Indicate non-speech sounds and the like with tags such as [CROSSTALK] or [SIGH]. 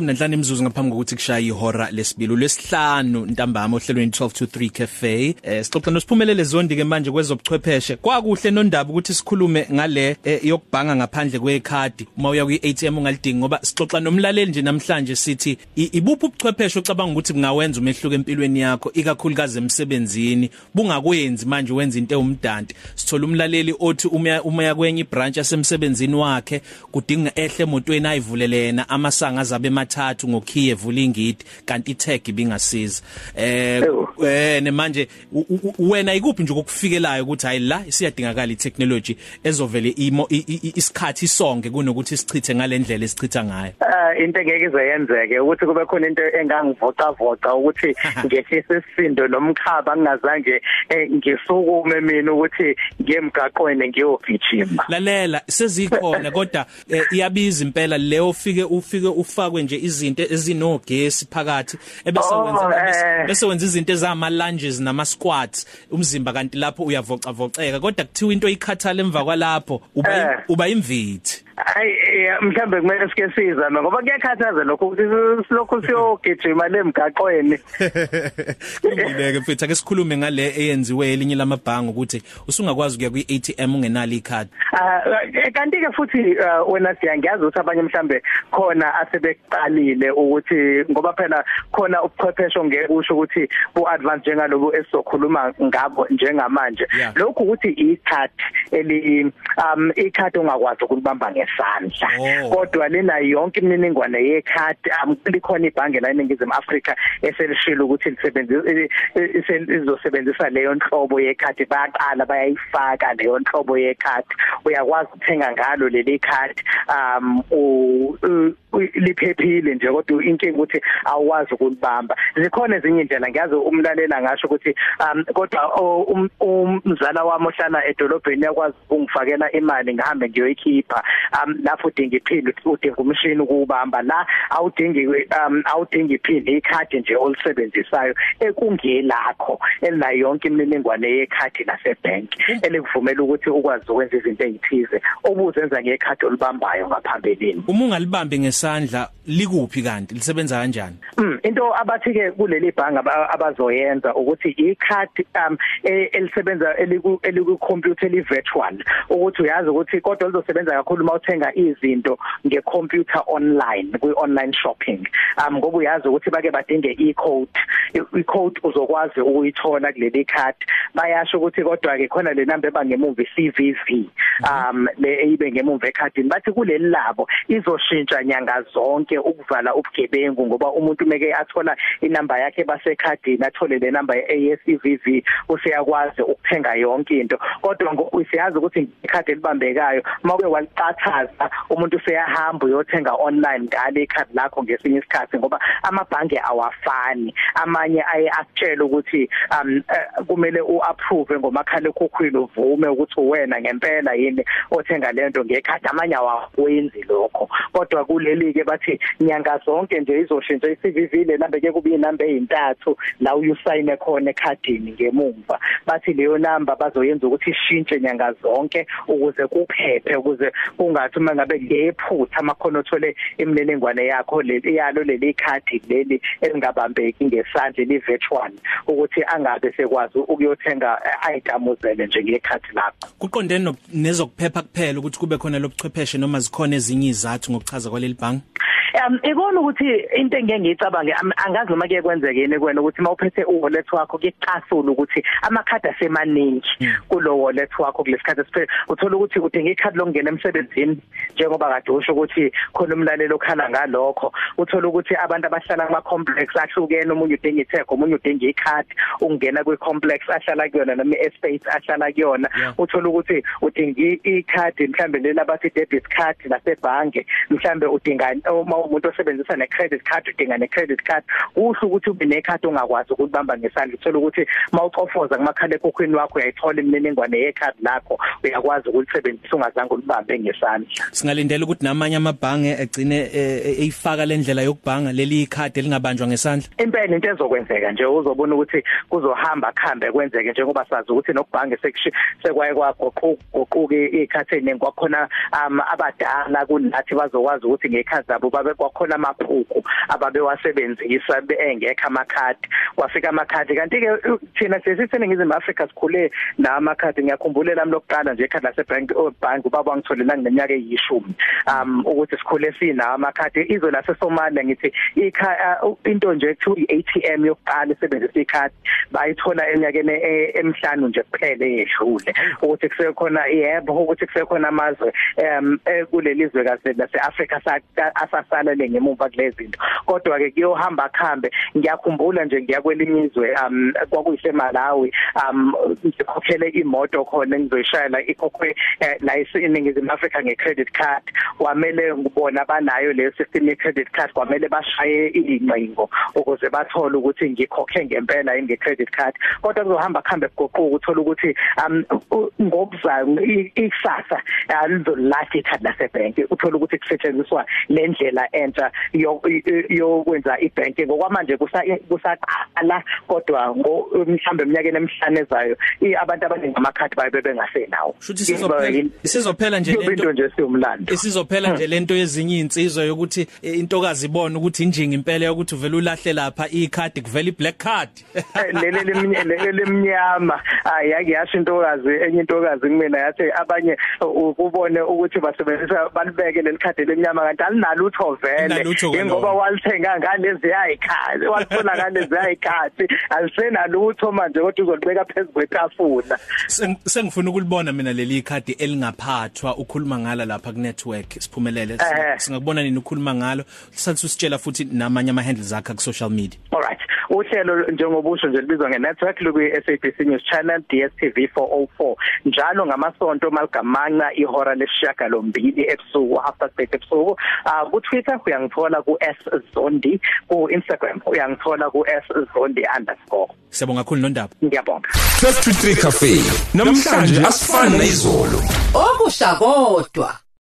Nanhlanje imizuzu ngaphambi kokuthi kushaye ihora lesibili lesihlanu ntambama ohlelweni 12 to 3 cafe. Eh sixoxa nosiphumelele zondi ke manje kwezobuchwepheshe. Kwakuhle nondaba ukuthi sikhulume ngale eh, yokubhanga ngaphandle kwekhadi uma uya kwi ATM ungalidingi ngoba sixoxa nomlaleli nje namhlanje sithi ibuphi ubuchwepheshe ocabanga ukuthi bungawenza umehluko empilweni yakho ikakhulukazi emsebenzini bungakwenzi manje wenza into ewumdanti. Sithola umlaleli othi uma uma kwenye ibranch yasemsebenzini wakhe kudinga ehle emotweni ayivulelena amasanga azabe emathathu ngokhiye evula ingidi kanti itag ibingasiza. Eh eh ne manje wena ikuphi nje ukufikelayo ukuthi hayi la siyadingakala itechnology ezovele imo isikhathi sonke kunokuthi sichithe ngalendlela esichitha ngayo? Eh into engeke izeyenzeke ukuthi kube khona into engangivoca voca ukuthi [LAUGHS] ngehlise isisindo nomkhaba ngingazange eh, ngisukume mina ukuthi ngiyemgaqweni ngiyogijima lalela sezikhona [LAUGHS] kodwa eh, iyabiza impela leyo ufike ufike ufakwe nje izinto ezinogesi phakathi ebese Oh, wenza bese- eh. bese wenza izinto ezama lunges nama squats umzimba kanti lapho uyavoca voceka kodwa kuthiwa into ikhathala emva kwalapho uba uba imvithi Hayi mhlambe kumele sike sizame ngoba kuyakhathaza lokho ukuthi silokhu siyogijima lemgaqweni [LAUGHS] Kulungile mfethu ake sikhulume ngale eyenziwe elinye lamabhangi ukuthi usungakwazi ukuya kwi ATM ungenalo ikhadi Ah eh, kanti ke futhi ah, wena siyangiyazi ukuthi abanye mhlambe khona asebeqalile ukuthi ngoba phela khona ubuchwepheshe ongeke kusho ukuthi bu advance njengalobu esizokhuluma ngabo njengamanje Yeah. lokhu ukuthi ikhadi eli um ikhadi ongakwazi ukulibamba ngesandla Oh. Kodwa lena yonke imininingwane yekhadi um likhona ibhange la eNingizimu Afrika eselishilo ukuthi lisebenzisa izosebenzisa leyo nhlobo yekhadi. Bayaqala bayayifaka leyo nhlobo yekhadi. Uyakwazi ukuthenga ngalo leli khadi um u- u- u- liphephile nje kodwa inkinga ukuthi awuwazi ukulibamba. Zikhona ezinye indlela ngiyazi umlalela ngasho ukuthi um kodwa o- um- umzala wami ohlala edolobheni yakwazi ukungifakela imali ngihambe ngiyoyikhipha. Um lapho udinga iphini udinga umshini ukubamba la awudingi um awudingi iphini ikhadi nje olisebenzisayo ekungelakho elinayo yonke imininingwane yekhadi lasebank elikuvumela ukuthi ukwazi ukwenza izinto ezithize obuzenza ngekhadi olibambayo ngaphambilini. Uma ungalibambi ngesandla likuphi kanti? Lisebenza kanjani? Mm into abathi ke kuleli bhanga aba- abazoyenza ukuthi ikhadi um e- elisebenza eliku computer eli virtual ukuthi uyazi ukuthi kodwa lizosebenza kakhulu mawuthenga izinto ngecomputer online kwi online shopping. Um ngoba uyazi ukuthi bake badinge i-code i-code uzokwazi ukuyithola kuleli card. Bayasho ukuthi kodwa ke khona le number ebangemuva i-CVV um le ibe ngemuva ekhadini. Bathi kuleli labo izoshintsha nyanga zonke ukuvala ubugebengu ngoba umuntu meke athola inamba yakhe basekhadini athole le number ye-CVV useyakwazi ukuthenga yonke into. Kodwa ngoku siyazi ukuthi ikhadi elibambekayo mawuke waliqathaza umuntu useyahamba uyothenga online ngale ikhadi lakho ngesinye isikhathi ngoba amabhange awafani. Amanye aye akutshela ukuthi um eh, kumele uapprove ngomakhala ekhukhwini uvume ukuthi uwena ngempela yini othenga lento ngekhadi. Amanye awakwenzi lokho. Kodwa kuleli ke bathi nyanga zonke nje izoshintsha iCVV le number ke kuba inamba ezintathu la uyusayine khona ekhadini ngemumva bathi leyo number bazoyenza ukuthi ishintshe nyanga zonke ukuze kuphephe ukuze kungathi uma ngabe ngephutha amakhono othole imininingwane yakho leli yalo leli khadi leli elingabambeki ngesandla li virtual ukuthi angabe sekwazi ukuyothenga ayitamuzele nje ngekhadi lakho. Kuqondene no- nezokuphepha kuphela ukuthi kube khona lobuchwepheshe noma zikhona ezinye izathu ngokuchaza kwaleli bhangi Um ikona ukuthi into engeke ngiyicabange angazi noma kuye kwenzeke yini kwena ukuthi mawuphethe uwallet wakho kuyaqasula ukuthi amakhadi asemaningi kulo wallet wakho kulesikhathi esiphele uthola ukuthi udinga ikhadi lokungena emsebenzini njengoba kade usho ukuthi khona umlalelo okhala ngalokho. Uthola ukuthi abantu abahlala kuma complex ahlukene umunye udinga itheko umunye udinga ikhadi ungena kwi complex ahlala kuyona noma estate ahlala kuyona. Uthola ukuthi udinga ikhadi mhlambe lela bathi debit card lasebhange mhlambe udinga uma umuntu osebenzisa ne credit card udinga ne credit card usho ukuthi ube nekhadi ongakwazi ukulibamba ngesandla. Uthola ukuthi mawucofoza kumakhala ekhukhwini wakho uyayithola imininingwane yekhadi lakho uyakwazi ukulisebenzisa ungazange ulibambe ngesandla. Singalindela ukuthi namanye amabhange egcine eh, eh, eyifaka lendlela yokubhanga leli ikhadi elingabanjwa ngesandla. Impela into ezokwenzeka nje uzobona ukuthi kuzohamba khambe kwenzeke njengoba sazi ukuthi nokubhange sekushi sekwaye kwagoquka ikhathi eningi kwakhona um abadala kunathi bazokwazi ukuthi ngekhathi zabo babe kwabe kwakhona amaphupho ababewasebenzisa engekho amakhadi. Kwafika amakhadi kanti ke thina sesiseningizimu Africa sikhule namakhadi. Ngiyakhumbula lami lokuqala nje ekhadi lasebank bank ubaba wangitholela ngineminyaka eyishumi. Um ukuthi sikhule sinawo amakhadi izwe lase Somalia ngithi into nje ekuthiwa iATM yokuqala esebenzisa ikhadi bayithola eminyakeni e, emhlanu nje kuphela eyedlule ukuthi kusekhona yebo ukuthi kusekhona amazwe um kuleli zwe kaze laseAfrica asasalele ngemuva kulezi zinto. Kodwa ke kuyohamba khambe ngiyakhumbula nje ngiya kwelinye izwe um kwakuyise Malawi um ngikhokhele imoto khona engizoyishayela ikhokhwe eh, la eningizimu Africa ngecredit card. Kwamele ngibona banayo leyo system ye credit card kwamele bashaye ingcingo ukuze bathole ukuthi ngikhokhe ngempela nge credit card. Kodwa kuzohamba khambe kugoquka uthola ukuthi um ngobuzayo ikusasa alizolahla ikhadi lasebank uthola ukuthi kusetshenziswa lendlela entsha yokwenza ibanking ngokwamanje kusaqala kodwa mhlambe eminyakeni emihlanu ezayo abantu abaningi amakhadi baye bengasenawo shuthi sizophela sizophela nje lento nje siyumlando isizophela nje lento yezinye insizwe yokuthi eh, intokazi ibone ukuthi injingi impela yokuthi uvela ulahle lapha ikhadi kuvela iblack card. Leli leli lemnyama. Ayake yasho intokazi enye intokazi kumina yathi abanye ukubone ukuthi basebenzisa balibeke lelikhadi lemnyama kanti alinalo utho vele. Ngoba walithenga ngalezi yayikhadi walifuna ngalezi yayikhadi alisenalutho manje kodwa uzolibeka phezulu kwetafula. Sengifuna ukulibona mina leli khadi elingaphathwa ukhuluma ngala lapha ku network siphumelele singakubona nini ukhuluma ngalo? Sathi usitshela futhi namanye ama handles akhe ku social media alright uhlelo njengobusho nje libizwa nge-network lukuyi SABC News Channel DStv 404 njalo ngamasonto maligamanca ihora lesishiyagalombili ebusuku half past 8 ebusuku. Uh, ku Twitter uyangithola ku @zondi ku Instagram uyangithola ku @zondi_. Siyabonga kakhulu nondaba. Ngiyabonga. 12 to 3 cafe namhlanje asifani nezolo okusha kodwa.